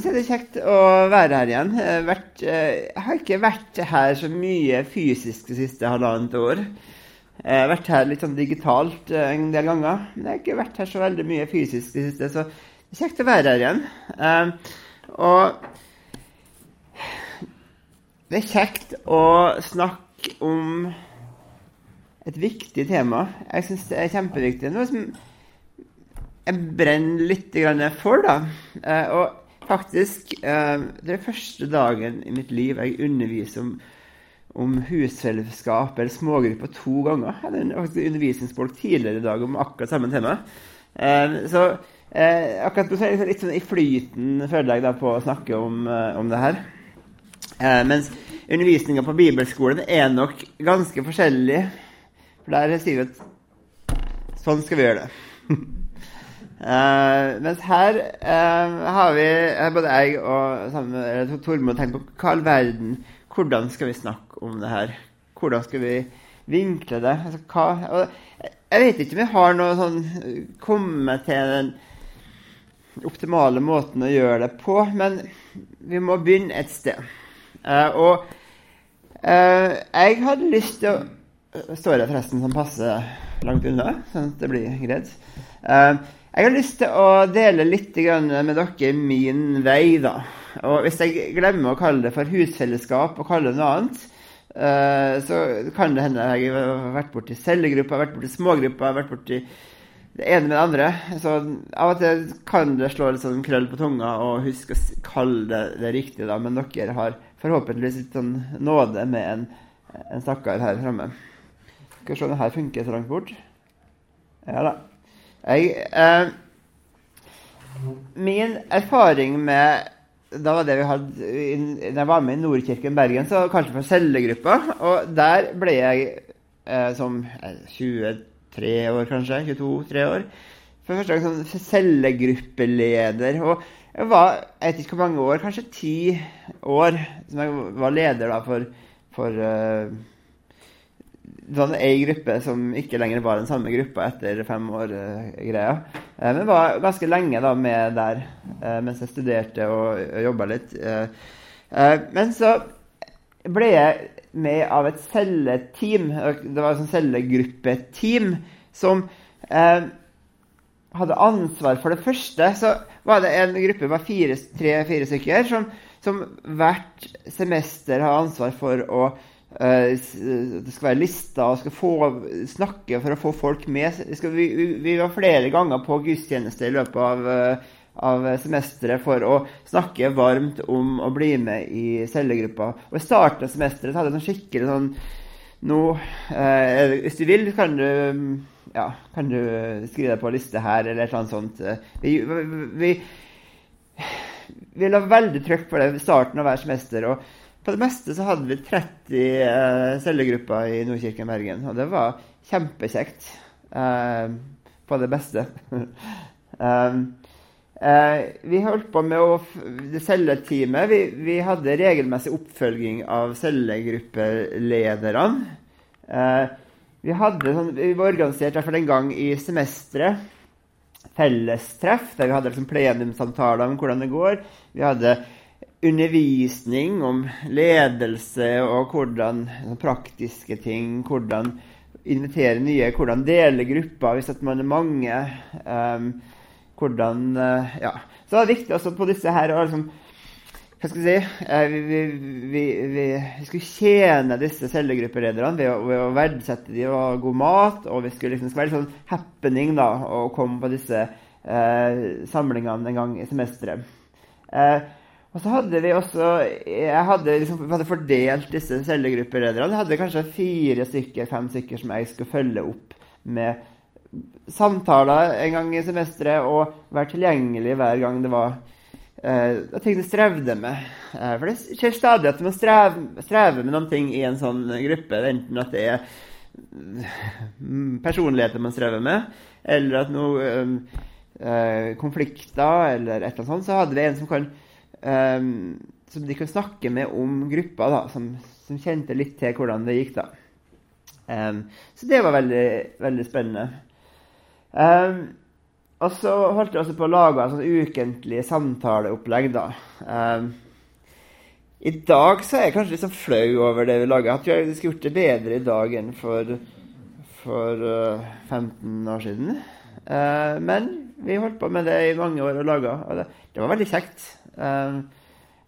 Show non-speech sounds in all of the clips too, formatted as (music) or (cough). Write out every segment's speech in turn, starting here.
si det er kjekt å være her igjen. Har, vært, eh, jeg har ikke vært her så mye fysisk det siste halvannet år. Jeg har vært her litt sånn digitalt eh, en del ganger. Men jeg har ikke vært her så veldig mye fysisk det siste, så det er kjekt å være her igjen. Og det er kjekt å snakke om et viktig tema. Jeg syns det er kjempeviktig. Noe som jeg brenner litt for, da. Og faktisk eh, Det er første dagen i mitt liv jeg underviser om, om husfellesskap eller smågrupper to ganger. Jeg hadde faktisk undervisningsfolk tidligere i dag om akkurat samme tema. Eh, så eh, akkurat nå er jeg litt sånn i flyten, føler jeg, da, på å snakke om, om det her. Mens undervisninga på bibelskolen er nok ganske forskjellig. For der sier vi at sånn skal vi gjøre det. (laughs) Uh, mens her uh, har vi både jeg og sammen, Tormod tenkt på hva all verden Hvordan skal vi snakke om det her? Hvordan skal vi vinkle det? Altså, hva, jeg vet ikke om vi har noe sånn kommet til den optimale måten å gjøre det på, men vi må begynne et sted. Uh, og jeg hadde lyst til å Står jeg forresten som passer langt unna, sånn at det blir greit? Uh, jeg har lyst til å dele litt med dere min vei. da. Og Hvis jeg glemmer å kalle det for husfellesskap og kalle det noe annet, uh, så kan det hende jeg har vært borti cellegrupper, vært borti smågrupper, vært borti det ene med det andre. Så av og til kan det slå litt sånn krøll på tunga og huske å kalle det det riktige, da. Men dere har forhåpentligvis litt sånn nåde med en, en stakkar her framme. Skal vi se om det her funker så langt bort. Ja da. Jeg, eh, min erfaring med da var det vi hadde, Da jeg var med i Nordkirken Bergen, så kanskje for cellegruppa. Og der ble jeg eh, som 23 eh, år, kanskje. 22-3 år. For første gang som cellegruppeleder. Og jeg var jeg vet ikke hvor mange år, kanskje ti år, som jeg var leder da for, for uh, sånn ei gruppe som ikke lenger var den samme gruppa etter fem år-greia. Uh, uh, men var ganske lenge da med der uh, mens jeg studerte og, og jobba litt. men så ble jeg med av et celleteam. Det var et cellegruppeteam som hadde ansvar for det første. Så var det en gruppe var tre-fire stykker som, som hvert semester har ansvar for å Eh, det skal være lister og skal få snakke for å få folk med. Vi, vi, var flere ganger på gudstjeneste i løpet av, eh, av semesteret for å snakke varmt om å bli med i cellegruppa. Og I starten av semesteret hadde jeg sånn skikkelig sånn nå, eh, Hvis du vil, kan du, ja, kan du skrive deg på liste her, eller et eller annet sånt. Vi, vi, vi la veldig trykk på det i starten av hver semester. og på det meste så hadde vi 30 uh, cellegrupper i Nordkirken Bergen. Og det var kjempekjekt. Uh, på det beste. um, (laughs) uh, vi holdt på med å, celleteamet. Vi, vi, hadde regelmessig oppfølging av cellegruppelederne. Uh, vi, hadde, sånn, vi var organisert fall en gang i semesteret fellestreff, der vi hadde liksom plenumssamtaler om hvordan det går. Vi hadde undervisning om ledelse og hvordan praktiske ting, hvordan invitere nye, hvordan dele grupper hvis at man er mange. Um, hvordan uh, Ja. Så det er viktig også på disse her å liksom hva skal jeg si, uh, vi, vi, vi, vi, skulle tjene disse cellegruppelederne ved, ved, å verdsette dem og ha god mat. Og vi skulle liksom, skulle være sånn happening da, å komme på disse uh, samlingene en gang i semesteret. Uh, og så hadde vi også Jeg hadde, liksom, hadde fordelt disse cellegruppelederne. Jeg hadde kanskje fire stykker, fem stykker som jeg skulle følge opp med samtaler en gang i semesteret og være tilgjengelig hver gang det var eh, ting de strevde med. Eh, for det skjer stadig at man strever, strever med noen ting i en sånn gruppe. Enten at det er mm, personligheter man strever med, eller at noe eh, konflikter eller et eller annet sånt. Så hadde vi en som kan um, som de kunne snakke med om gruppa, da, som, som, kjente litt til hvordan det gikk. da. Um, så det var veldig, veldig spennende. Um, og så holdt jeg også på å lage sånn ukentlig samtaleopplegg, da. Um, I dag så er jeg kanskje litt sånn flau over det vi lager. Jeg tror jeg skulle gjort det bedre i dag enn for, for uh, 15 år siden. Uh, men vi holdt på med det i mange år og laga, og det, det, var veldig kjekt. Uh,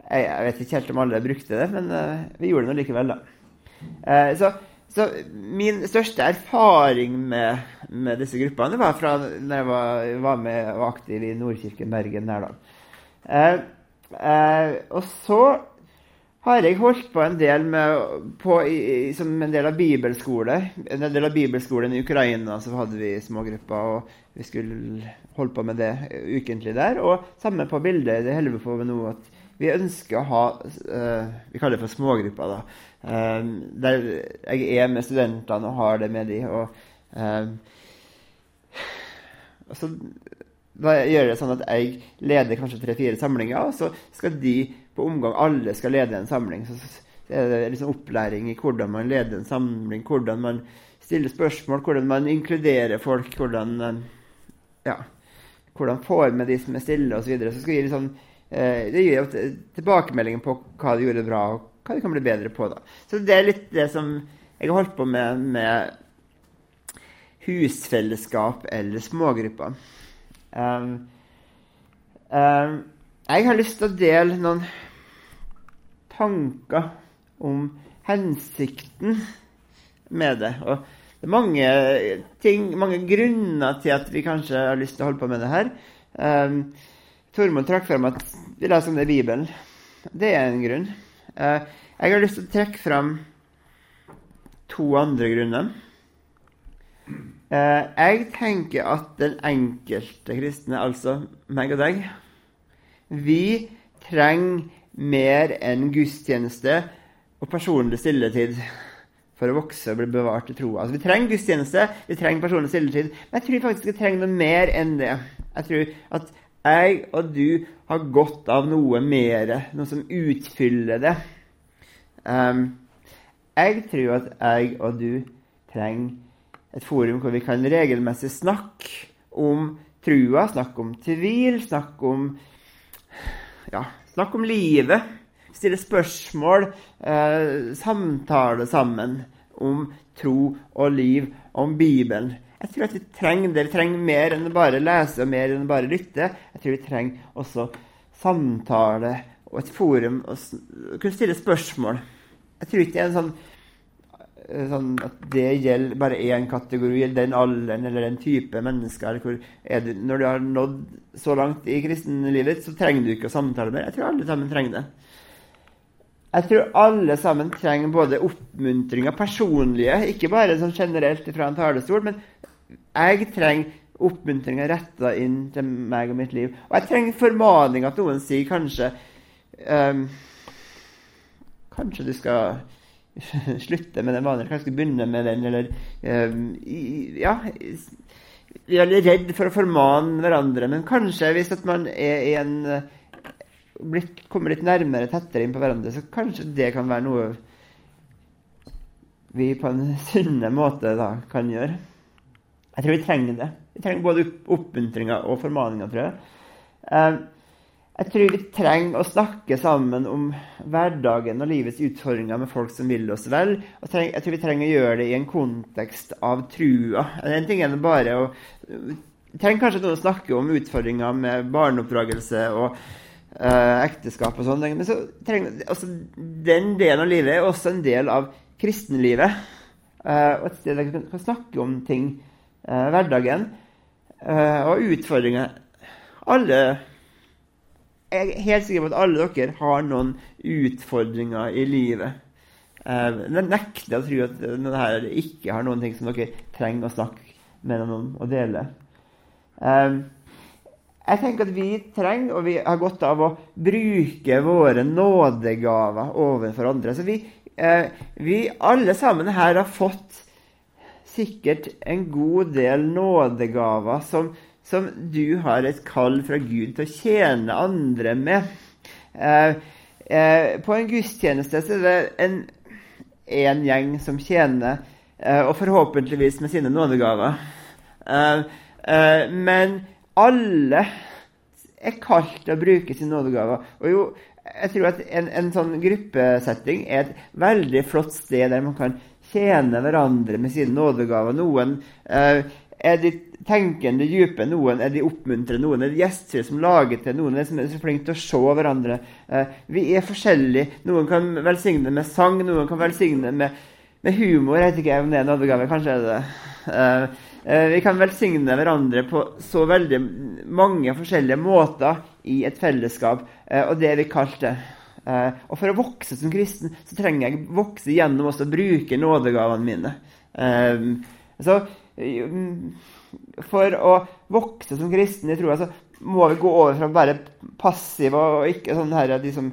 jeg, vet ikke helt om alle brukte det, men vi gjorde det nå likevel, da. så så min største erfaring med, med disse gruppene var fra da jeg var, var, med, var aktiv i Nordkirken Bergen. Eh, eh, og så har jeg holdt på en del med på, i, som en del av bibelskole. En del av bibelskolen i Ukraina så hadde vi smågrupper, og vi skulle holde på med det ukentlig der. Og samme på bildet. Det holder vi på med nå. at vi ønsker å ha uh, Vi kaller det for smågrupper. da, uh, Der jeg er med studentene og har det med de, og, uh, og så da gjør det sånn at jeg leder kanskje tre-fire samlinger, og så skal de på omgang alle skal lede en samling. Så, er det liksom opplæring i hvordan man leder en samling, hvordan man stiller spørsmål, hvordan man inkluderer folk, hvordan ja, hvordan får med de som er stille, osv. Så, videre. så skal vi liksom Eh, det gir jo tilbakemeldingen på hva de gjorde bra, og hva de kan bli bedre på. da. Så det er litt det som jeg har holdt på med med husfellesskap eller smågrupper. Um, um, jeg har lyst til å dele noen tanker om hensikten med det. Og det er mange ting, mange grunner til at vi kanskje har lyst til å holde på med det her. Um, Tormod trakk frem at vi leser om det i Bibelen. Det er en grunn. Uh, jeg har lyst til å trekke frem to andre grunner. Uh, jeg tenker at den enkelte kristne, altså meg og deg, vi trenger mer enn gudstjeneste og personlig stilletid for å vokse og bli bevart i troa. Altså, vi trenger gudstjeneste, vi trenger personlig stilletid, men jeg tror faktisk vi trenger noe mer enn det. Jeg tror at jeg og du har godt av noe mer, noe som utfyller det. Um, jeg tror at jeg og du trenger et forum hvor vi kan regelmessig snakke om trua, snakke om tvil, snakke om ja, snakke om livet. Stille spørsmål, eh, samtale sammen om tro og liv, om Bibelen. Jeg tror at vi trenger det. Vi trenger mer enn å bare lese og mer enn å bare lytte. Jeg tror vi trenger også samtale og et forum og kunne stille spørsmål. Jeg tror ikke det er en sånn, sånn at det gjelder bare én kategori, eller den alderen eller den type mennesker. Du, når du har nådd så langt i kristenlivet, så trenger du ikke å samtale mer. Jeg tror alle sammen trenger det. Jeg tror alle sammen trenger både oppmuntringer personlige, ikke bare sånn generelt fra en talerstol, men jeg trenger oppmuntringer retta inn til meg og mitt liv. Og jeg trenger formaning at noen sier kanskje um, Kanskje du skal (laughs) slutte med den vanen, kanskje begynne med den, eller um, Ja. Vi er redd for å formane hverandre, men kanskje hvis man er i en blitt, kommer litt nærmere, tettere inn på hverandre, så kanskje det kan være noe vi på en (laughs) sunne måte da kan gjøre. Jeg tror vi trenger det. Vi trenger både oppmuntringer og formaninger, tror jeg. Eh, jeg tror vi trenger å snakke sammen om hverdagen og livets utfordringer med folk som vil oss vel. Og jeg tror vi trenger å gjøre det i en kontekst av trua. En ting er bare å Vi trenger kanskje noen å snakke om utfordringer med barneoppdragelse og uh, ekteskap og sånn. Men så trenger, altså, den delen av livet er også en del av kristenlivet. Uh, og et sted der vi kan snakke om ting eh, hverdagen eh, og utfordringer. Alle Jeg er helt sikker på at alle dere har noen utfordringer i livet. Eh, jeg nekter å tro at dette ikke har noen ting som dere trenger å snakke med noen om og dele. Eh, jeg tenker at vi trenger, og vi har godt av å bruke våre nådegaver overfor andre. Så vi, eh, vi alle sammen her har fått sikkert en god del nådegaver som, som, du har et kall fra Gud til å tjene andre med. Eh, eh, på en gudstjeneste så er det en, en gjeng som tjener, eh, og forhåpentligvis med sine nådegaver. Eh, eh, men alle er kalt til å bruke sine nådegaver. Og jo, jeg tror at en, en, sånn gruppesetting er et veldig flott sted der man kan tjene hverandre med sine nådegaver. Noen eh, er de tenkende dype, noen er de oppmuntrende, noen er de gjestfrie som lager til, noen er, som er så flinke til å se hverandre. Eh, vi er forskjellige. Noen kan velsigne med sang, noen kan velsigne med, med humor. Jeg vet ikke om det er nådegave, kanskje er det det. Eh, eh, vi kan velsigne hverandre på så veldig mange forskjellige måter i et fellesskap, eh, og det er vi kalt det. Uh, og for å vokse som kristen så trenger jeg vokse gjennom også å bruke nådegavene mine. Uh, så For å vokse som kristen i troa så må vi gå over fra å være passive og ikke sånn her de som,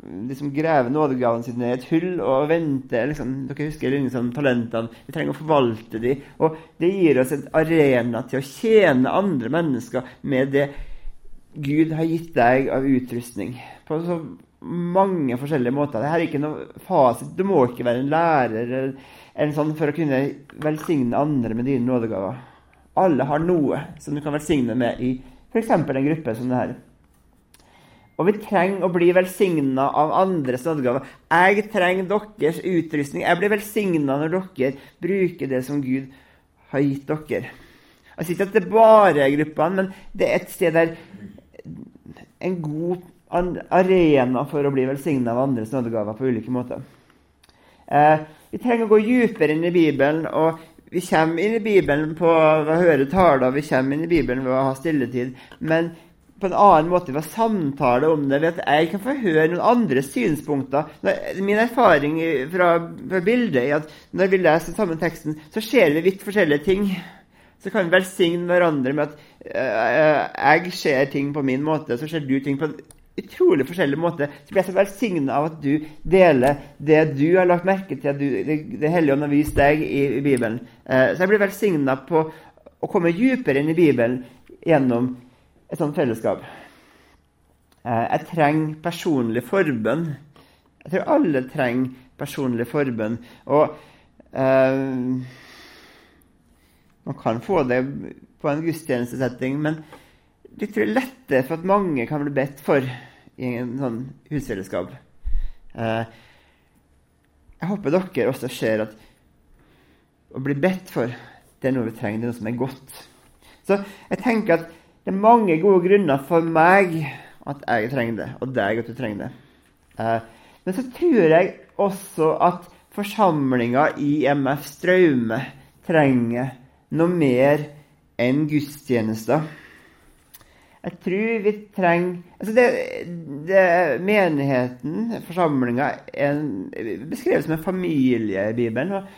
de som graver nådegavene sine i et hull og venter liksom, Dere husker liksom, talentene. Vi trenger å forvalte dem. Og det gir oss en arena til å tjene andre mennesker med det Gud har gitt deg av utrustning. På så mange forskjellige måter. Dette er ikke noe fasit. Du må ikke være en lærer eller en sånn for å kunne velsigne andre med dine nådegaver. Alle har noe som du kan velsigne med i f.eks. en gruppe som det her. Og vi trenger å bli velsigna av andres nådegaver. Jeg trenger deres utrustning. Jeg blir velsigna når dere bruker det som Gud har gitt dere. Jeg sier ikke at det bare er gruppene, men det er et sted der en god arena for å bli velsigna av andres nådegaver på ulike måter. Eh, vi trenger å gå dypere inn i Bibelen. og Vi kommer inn i Bibelen på å høre taler, vi kommer inn i Bibelen ved å ha stilletid. Men på en annen måte ved å samtale om det, ved at jeg kan få høre noen andres synspunkter. Min erfaring fra, bildet er at når vi leser samme teksten, så ser vi vidt forskjellige ting. Så kan vi velsigne hverandre med at uh, jeg ser ting på min måte, så ser du ting på en utrolig forskjellig måte. Så blir jeg så velsigna av at du deler det du har lagt merke til, du, det, det Hellige Ånd har vist deg i, i Bibelen. Eh, så jeg blir velsigna på å komme dypere inn i Bibelen gjennom et sånt fellesskap. Eh, jeg trenger personlig forbønn. Jeg tror alle trenger personlig forbønn. Og eh, man kan få det på en gudstjenestesetting, men litt lettere for at mange kan bli bedt for i en sånn husfellesskap. Eh, jeg håper dere også ser at å bli bedt for, det er noe vi trenger. Det er noe som er godt. Så jeg tenker at det er mange gode grunner for meg at jeg trenger det, og deg at du trenger det. Eh, men så tror jeg også at forsamlinga i MF Straume trenger noe mer enn gudstjenester. Jeg tror vi trenger altså det, det, Menigheten, forsamlinga, beskrevet som en familie i Bibelen. Og,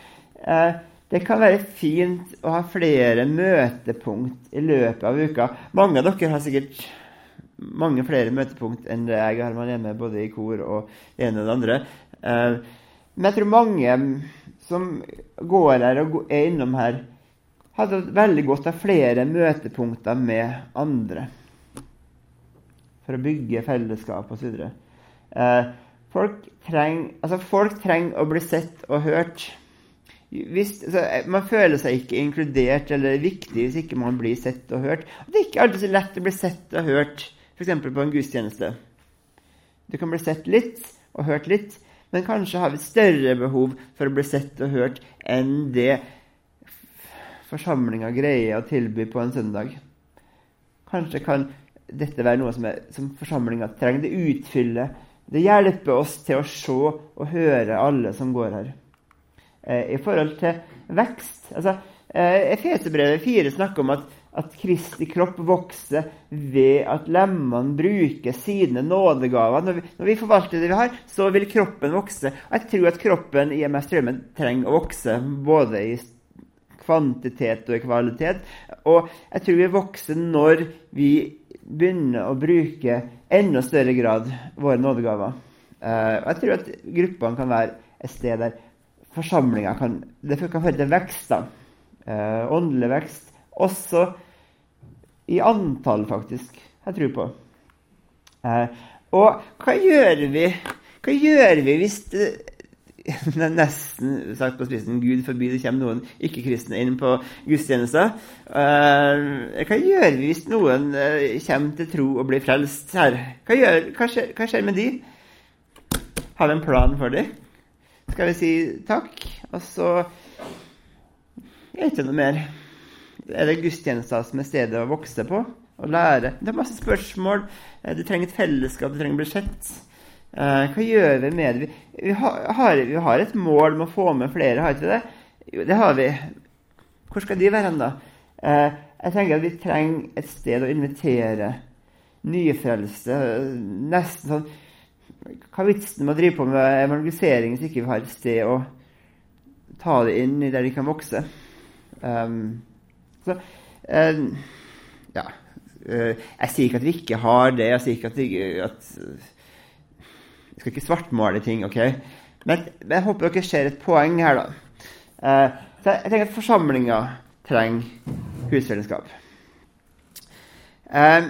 eh, det kan være fint å ha flere møtepunkt i løpet av uka. Mange av dere har sikkert mange flere møtepunkt enn det jeg har man hjemme, både i kor og det ene og det andre. Eh, men jeg tror mange som går her og er innom her, hadde veldig godt av flere møtepunkter med andre for å bygge fellesskap osv. Eh, folk, altså folk trenger å bli sett og hørt. Hvis, altså, man føler seg ikke inkludert eller viktig hvis ikke man blir sett og hørt. Og det er ikke alltid så lett å bli sett og hørt, f.eks. på en gudstjeneste. Du kan bli sett litt og hørt litt, men kanskje har vi større behov for å bli sett og hørt enn det forsamlinga greier å tilby på en søndag. Kanskje kan dette være noe som, er, som forsamlinga trenger. Det utfyller. Det hjelper oss til å se og høre alle som går her. Eh, I forhold til vekst altså, eh, Efeserbrevet 4 snakker om at, at Kristi kropp vokser ved at lemmene bruker sine nådegaver. Når vi, når vi, forvalter det vi har, så vil kroppen vokse. Og jeg tror at kroppen i MS Strømmen trenger å vokse både i kvantitet og i kvalitet. Og jeg tror vi vokser når vi begynne å bruke enda større grad våre nådegaver. Uh, jeg tror at gruppene kan være et sted der forsamlinga kan Det kan føre til vekst. da. Uh, åndelig vekst. Også i antall, faktisk. Jeg tror på. Uh, og hva gjør vi Hva gjør vi hvis det, (laughs) nesten sagt på spissen Gud forby det kommer noen ikke-kristne inn på gudstjenester. Uh, hva gjør vi hvis noen uh, kommer til tro og blir frelst her? Hva, gjør, hva, skjer, hva skjer med de? Har vi en plan for dem? Skal vi si takk, og så er det ikke noe mer. Er det gudstjenester som er stedet å vokse på og lære? Det er masse spørsmål. Du trenger et fellesskap, du trenger å bli sett. Uh, hva gjør vi med det? Vi, har, vi, har, et mål om å få med flere, har ikke det? Jo, det har vi. Hvor skal de være hen, da? Uh, jeg tenker at vi trenger et sted å invitere nyfrelste. Nesten sånn Hva er vitsen med å drive på med evangelisering hvis ikke vi har et sted å ta det inn i der de kan vokse? Um, så uh, Ja. jeg sier ikke at vi ikke har det. Jeg sier ikke at, at jeg skal ikke svartmale ting, OK? Men jeg håper dere ser et poeng her, da. Uh, så jeg tenker at forsamlinga trenger husfellesskap. Uh,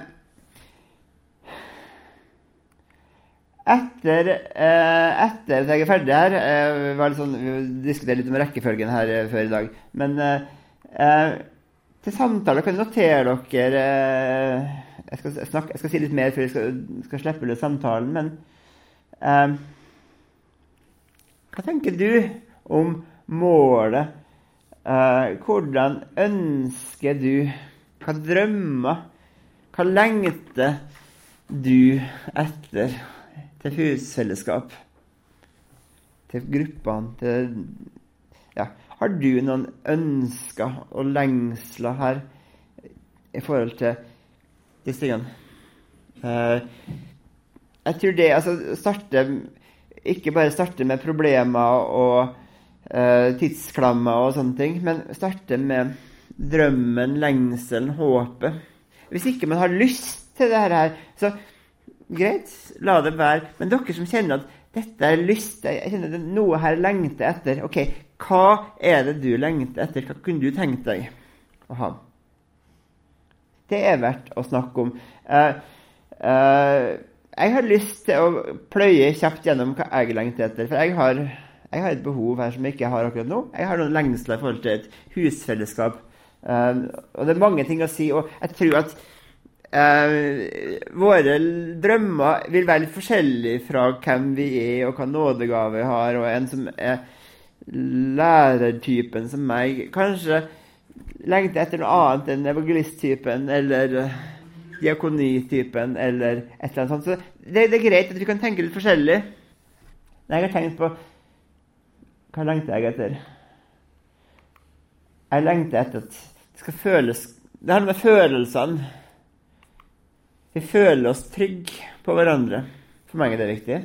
etter, eh, etter at jeg er ferdig her uh, sånn, Vi diskuterte litt om rekkefølgen her før i dag. Men til samtale kan dere notere dere jeg skal, snakke, jeg, skal, si litt mer før jeg skal, skal slippe løs samtalen. men Um, hva tenker du om målet? Uh, hvordan ønsker du Hva drømmer? Hva lengter du etter til husfellesskap? Til gruppene? Til ja. Har du noen ønsker og lengsler her i forhold til disse tingene? Uh, jeg tror det altså, starte, Ikke bare starte med problemer og uh, tidsklammer og sånne ting, men starte med drømmen, lengselen, håpet. Hvis ikke man har lyst til det her, så greit, la det være. Men dere som kjenner at dette er lyst jeg kjenner at Noe her lengter etter. Ok, hva er det du lengter etter? Hva kunne du tenkt deg å ha? Det er verdt å snakke om. Uh, uh, jeg har lyst til å pløye kjapt gjennom hva jeg lengter etter. For jeg har, jeg har, et behov her som jeg ikke har akkurat nå. Jeg har noen lengsler i forhold til et husfellesskap. Um, og det er mange ting å si. Og jeg tror at uh, våre drømmer vil være litt forskjellige fra hvem vi er, og hva nådegave vi har. Og en som er lærertypen som meg, kanskje lengter etter noe annet enn evangelisttypen eller diakonitypen eller et eller annet sånt. Så det, det, er greit at vi kan tenke litt forskjellig. Jeg har tenkt på Hva lengter jeg etter? Jeg lengter etter at det skal føles Det handler med følelsene Vi føler oss trygge på hverandre. For meg er det viktig.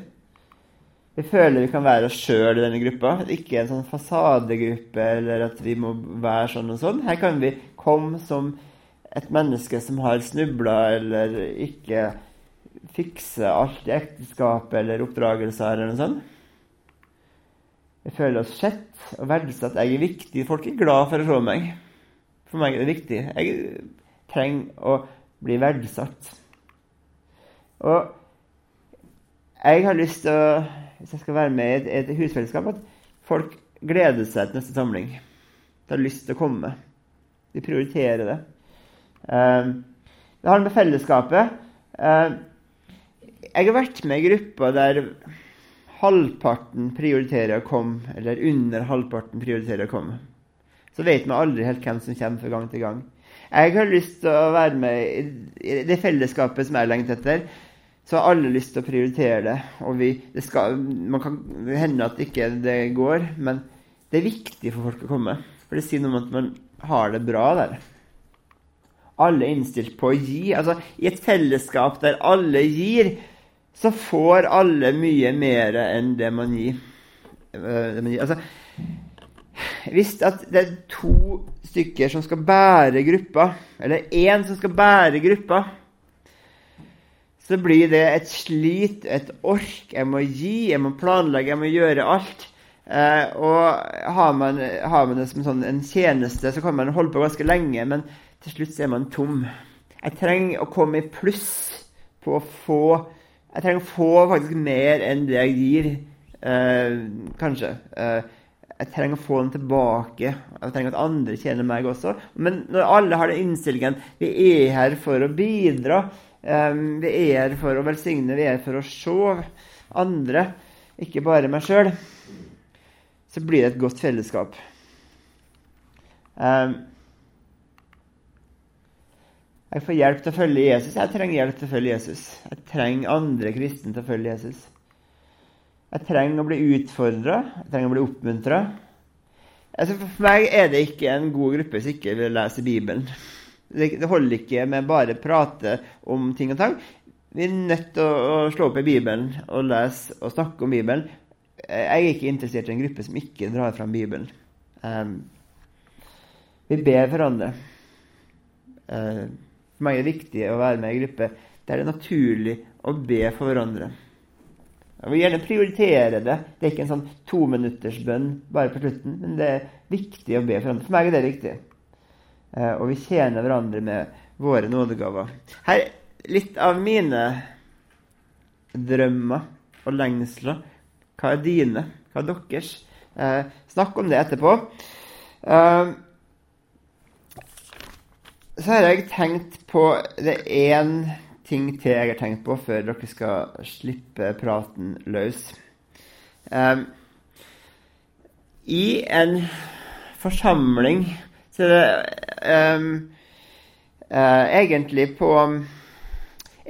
Vi føler vi kan være oss sjøl i denne gruppa. Ikke en sånn fasadegruppe eller at vi må være sånn og sånn. Her kan vi komme som et menneske som har snubla eller ikke fikser alt i ekteskapet eller oppdragelser eller noe sånt. Jeg føler oss sett og verdsatt. Jeg er viktig. Folk er glad for å se meg. For meg er det viktig. Jeg trenger å bli verdsatt. Og jeg har lyst til å, hvis jeg skal være med i et husfellesskap, at folk gleder seg til neste samling. De har lyst til å komme. De prioriterer det. Ehm, det har med fellesskapet ehm, Jeg har vært med i grupper der halvparten prioriterer å komme, eller under halvparten prioriterer å komme. Så vet man aldri helt hvem som kommer fra gang til gang. Jeg har lyst til å være med i det fellesskapet som jeg lengter etter. Så har alle lyst til å prioritere det. Og vi, det skal, man kan hende at ikke det går, men det er viktig for folk å komme. For det sier noe om at man har det bra der alle er innstilt på å gi. Altså, I et fellesskap der alle gir, så får alle mye mer enn det man gir. Eh, det man gir. Altså, hvis det er to stykker som skal bære gruppa, eller én som skal bære gruppa, så blir det et slit, et ork. Jeg må gi, jeg må planlegge, jeg må gjøre alt. Eh, og har man, har man, det som sånn en tjeneste, så kan man holde på ganske lenge. Men til slutt så er man tom. Jeg trenger å komme i pluss på å få Jeg trenger å få faktisk mer enn det jeg gir, Eh, kanskje. Eh, jeg trenger å få den tilbake. Jeg trenger at andre tjener meg også. Men når alle har den innstillingen Vi er her for å bidra. Eh, vi er her for å velsigne. Vi er her for å se andre, ikke bare meg sjøl. Så blir det et godt fellesskap. Um, jeg får hjelp til å følge Jesus. Jeg trenger hjelp til å følge Jesus. Jeg trenger andre kristne til å følge Jesus. Jeg trenger å bli utfordra, jeg trenger å bli oppmuntra. Altså for meg er det ikke en god gruppe som ikke vil lese Bibelen. Det, holder ikke med bare prate om ting og tang. Vi er nødt til å, slå opp i Bibelen og lese og snakke om Bibelen. Jeg er ikke interessert i en gruppe som ikke drar fram Bibelen. Um, vi ber hverandre. Uh, for meg er det viktig å være med i gruppe der det er naturlig å be for hverandre. Jeg vil gjerne prioritere det. Det er ikke en sånn tominuttersbønn bare på slutten, men det er viktig å be for hverandre. For meg er det viktig. Eh, og vi tjener hverandre med våre nådegaver. Her litt av mine drømmer og lengsler. Hva er dine? Hva er deres? Eh, snakk om det etterpå. Eh, så har jeg tenkt på det én ting til jeg har tenkt på før dere skal slippe praten løs. Um, I en forsamling så er det um, uh, egentlig på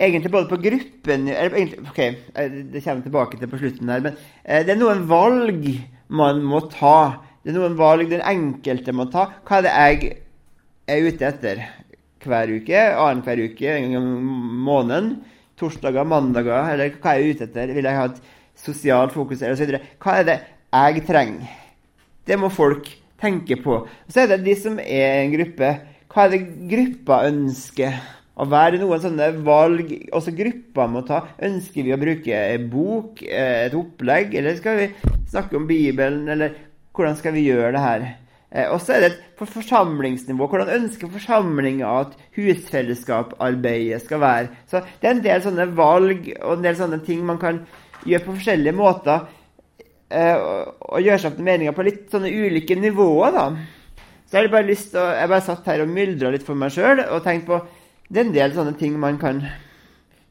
Egentlig både på gruppen egentlig, Ok, det kommer tilbake til på slutten her. Men uh, det er noen valg man må ta. Det er noen valg den enkelte må ta. Hva er det jeg er ute etter? hver uke, annenhver uke, en gang i måneden. Torsdager, mandager, eller hva er jeg ute etter? Vil jeg ha et sosialt fokus, eller så? Hva er det jeg trenger? Det må folk tenke på. Og så er det de som er en gruppe. Hva er det gruppa ønsker? Å være noen sånne valg også gruppa må ta. Ønsker vi å bruke en bok, eh, et opplegg, eller skal vi snakke om Bibelen, eller hvordan skal vi gjøre det her? Eh, og så er det på forsamlingsnivå. Hvordan ønsker forsamlinga at husfellesskaparbeidet skal være? Så Det er en del sånne valg og en del sånne ting man kan gjøre på forskjellige måter. Eh, og, gjøre seg opp meninger på litt sånne ulike nivåer. da. Så jeg har bare lyst til å, jeg bare satt her og myldra litt for meg sjøl og tenkt på det er en del sånne ting man kan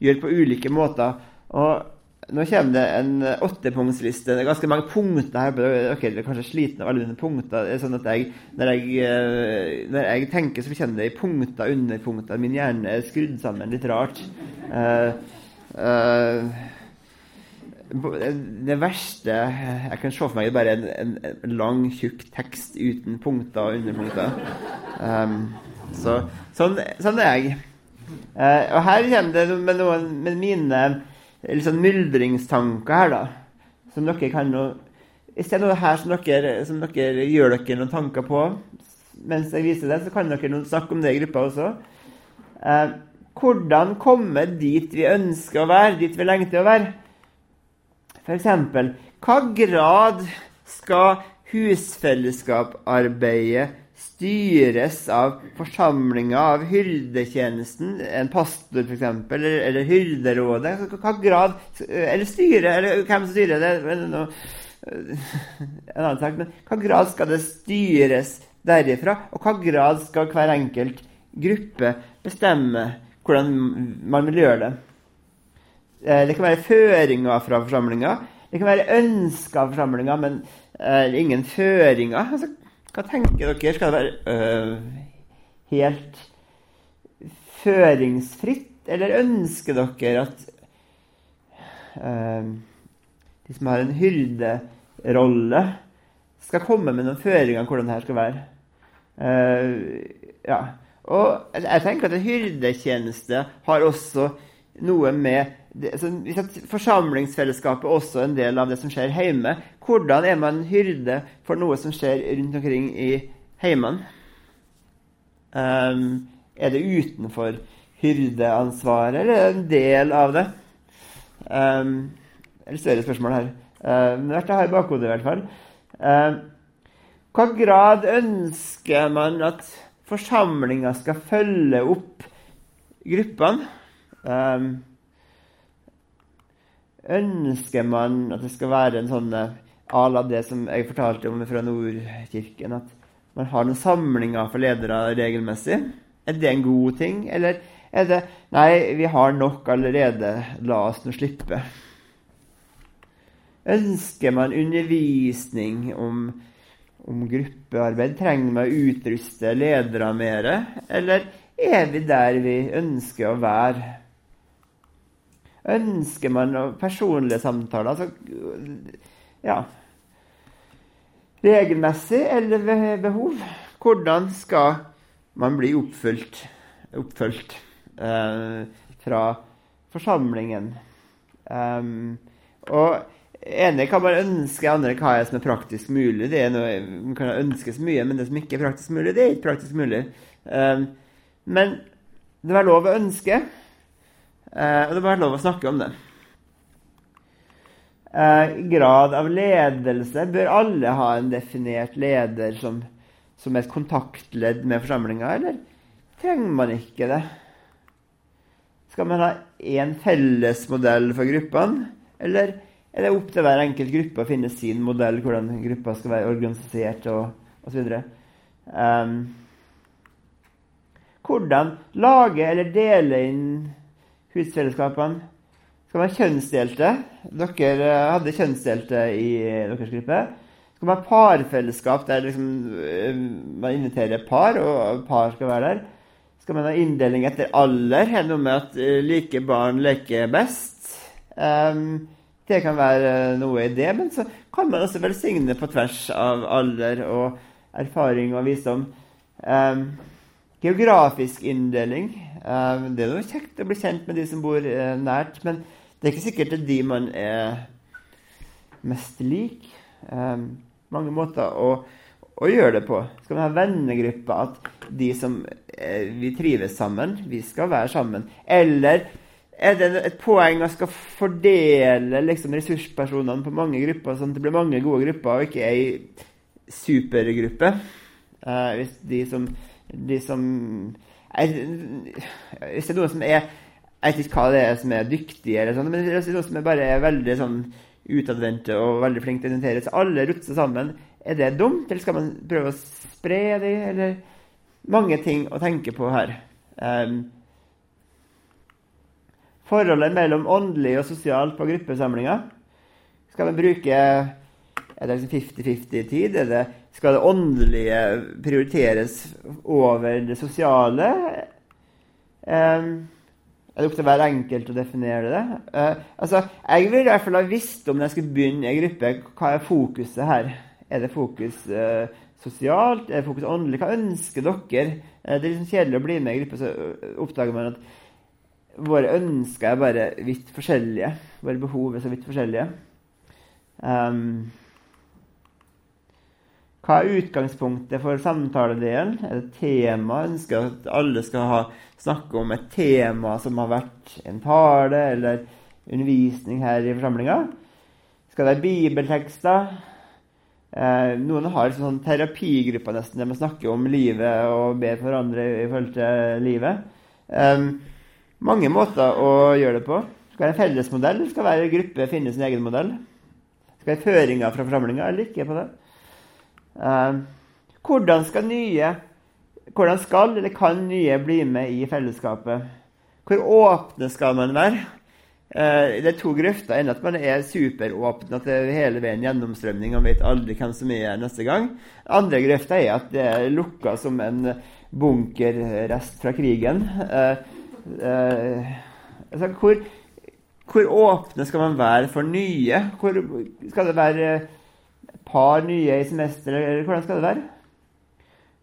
gjøre på ulike måter. Og nå kommer det en eh, åttepunktsliste. Det er ganske mange punkter her. Dere er kanskje slitne av alle mine punkter. Det er sånn at jeg, når, jeg, eh, når jeg tenker, så kjenner jeg punkter under punkter. Min hjerne er skrudd sammen litt rart. Uh, uh, det verste Jeg kan se for meg bare en, en, en lang, tjukk tekst uten punkter og underpunkter. Um, så, sånn, sånn, er jeg. Uh, og her kommer det med noen med mine litt sånn myldringstanker her, da. Som dere kan nå Hvis det er noe her som dere, som dere gjør dere noen tanker på mens jeg viser det, så kan dere noen snakke om det i gruppa også. Eh, hvordan komme dit vi ønsker å være, dit vi lengter å være? F.eks. hva grad skal husfellesskaparbeidet styres av forsamlinga, av hyrdetjenesten, en pastor f.eks., eller, eller hyrderådet? Hva grad Eller styret, eller hvem som styrer det? No, en annen sak, men Hva grad skal det styres derifra? Og hva grad skal hver enkelt gruppe bestemme hvordan man vil gjøre det? Eh, det kan være føringer fra forsamlinga. Det kan være ønsker av forsamlinga, men uh, ingen føringer. Altså, hva tenker dere? Skal det være øh, helt føringsfritt, eller ønsker dere at øh, de som har en hyrderolle, skal komme med noen føringer om hvordan det her skal være? Uh, ja. Og jeg tenker at en hyrdetjeneste har også noe med altså, Forsamlingsfellesskapet er også en del av det som skjer hjemme. Hvordan er man hyrde for noe som skjer rundt omkring i heimene? Um, er det utenfor hyrdeansvaret, eller er det en del av det? Um, det er større spørsmål her. Um, det har jeg i bakhodet, i hvert fall. Um, hva grad ønsker man at forsamlinga skal følge opp gruppene? Um, Ønsker man at det skal være en sånn à la det som jeg fortalte om fra Nordkirken, at man har noen samlinger for ledere regelmessig? Er det en god ting, eller er det Nei, vi har nok allerede, la oss nå slippe. Ønsker man undervisning om, om gruppearbeid? Trenger man å utruste ledere mer? Eller er vi der vi ønsker å være? Ønsker man personlige samtaler? Altså, ja Regelmessig eller ved behov? Hvordan skal man bli oppfylt, oppfylt eh, fra forsamlingen? Um, og ene kan man ønske, andre hva er som er praktisk mulig. Det er noe, Man kan ønske så mye, men det som ikke er praktisk mulig, det er ikke praktisk mulig. Um, men det var lov å ønske, og det var lov å snakke om det. Uh, grad av ledelse bør alle ha en definert leder som, som et kontaktledd med forsamlinga, eller trenger man ikke det? Skal man ha én felles modell for gruppene, eller er det opp til hver enkelt gruppe å finne sin modell, hvordan gruppa skal være organisert og osv.? Um, ehm, hvordan lage eller dele inn husfellesskapene? Skal man kjønnsdelte? Dere eh, hadde kjønnsdelte i deres gruppe. Skal man ha parfellesskap der liksom, eh, man inviterer par, og par skal være der? Skal man ha inndeling etter alder? Helt noe med at eh, like barn leker best? Um, det kan være noe i det, men så kan man også velsigne på tvers av alder og erfaring og visdom. Um, geografisk inndeling. Um, det er noe kjekt å bli kjent med de som bor uh, nært. men det er ikke sikkert det er de man er mest lik. Um, mange måter å, å, gjøre det på. Skal vi ha vennegrupper at de som eh, vi trives sammen, vi skal være sammen? Eller er det et poeng å skal fordele liksom, ressurspersonene på mange grupper, sånn at det blir mange gode grupper, og ikke ei supergruppe? Uh, hvis de som, de som er, Hvis det er noen som er jeg vet ikke hva det er som er dyktig, eller sånn, men hvis det er noen som er bare er veldig sånn utadvendte og veldig flink til å orientere, Så alle rutser sammen. Er det dumt, eller skal man prøve å spre det, eller Mange ting å tenke på her. Um, forholdet mellom åndelig og sosialt på gruppesamlinger. Skal man bruke er det 50-50-tid? Liksom skal det åndelige prioriteres over det sosiale? Er det opp til hver enkelt å definere det? Uh, altså, Jeg ville i hvert fall ha visst om jeg skulle begynne i en gruppe, hva er fokuset her? Er det fokus uh, sosialt? Er det fokus åndelig? Hva ønsker dere? Uh, det er liksom kjedelig å bli med i gruppe, så oppdager man at våre ønsker er bare vidt forskjellige. Våre behov er så vidt forskjellige. Um, hva er utgangspunktet for samtaledelen? Er det tema? Jeg Ønsker at alle skal ha, snakke om et tema som har vært en tale eller undervisning her i forsamlinga? Skal det være bibeltekster? Eh, noen har liksom sånn terapigrupper nesten, der man snakker om livet og ber for andre i forhold til livet. Eh, mange måter å gjøre det på. Skal det være fellesmodell? Skal hver gruppe finne sin egen modell? Skal det være føringer fra forsamlinga eller ikke på det? Uh, hvordan skal nye hvordan skal eller kan nye bli med i fellesskapet? Hvor åpne skal man være? Eh, det er to grøfter. En at man er superåpen, at det er hele veien gjennomstrømning. Man vet aldri hvem som er her neste gang. Andre grøfta er at det er lukka som en bunkerrest fra krigen. Eh, eh, altså, hvor, hvor, åpne skal man være for nye? Hvor skal det være par nye i semesteret, eller hvordan skal det være?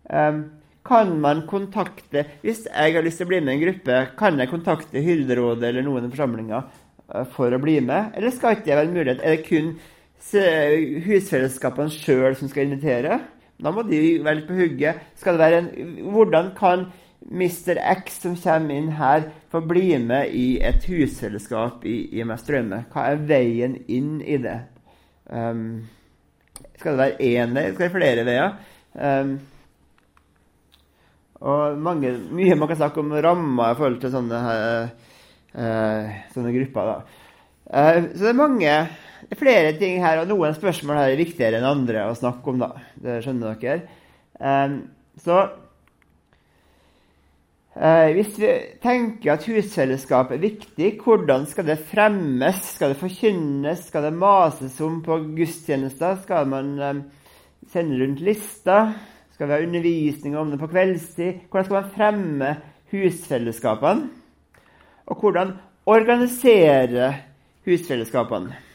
Um, kan man kontakte Hvis jeg har lyst til å bli med i en gruppe, kan jeg kontakte Hyrderådet eller noen i forsamlinga uh, for å bli med? Eller skal ikke det være en mulighet? Er det kun husfellesskapene sjøl som skal invitere? Da må de være litt på hugget. Skal det være en, hvordan kan Mr. X som kommer inn her, få bli med i et husfellesskap i, i Drømme? Hva er veien inn i det? Um, skal det være én vei? Skal det være flere veier? Um, og mange, mye man kan snakke om rammer i forhold til sånne, uh, sånne grupper. Uh, så det er mange det er flere ting her, og noen spørsmål her er viktigere enn andre å snakke om. da. Det skjønner dere. Um, så uh, hvis vi tenker at husfellesskap er viktig, hvordan skal det fremmes? Skal det forkynnes? Skal det mases om på gudstjenester? Skal man um, sende rundt lister? Skal vi ha undervisning om det på kveldstid? Hvordan skal man fremme husfellesskapene? Og hvordan organisere husfellesskapene?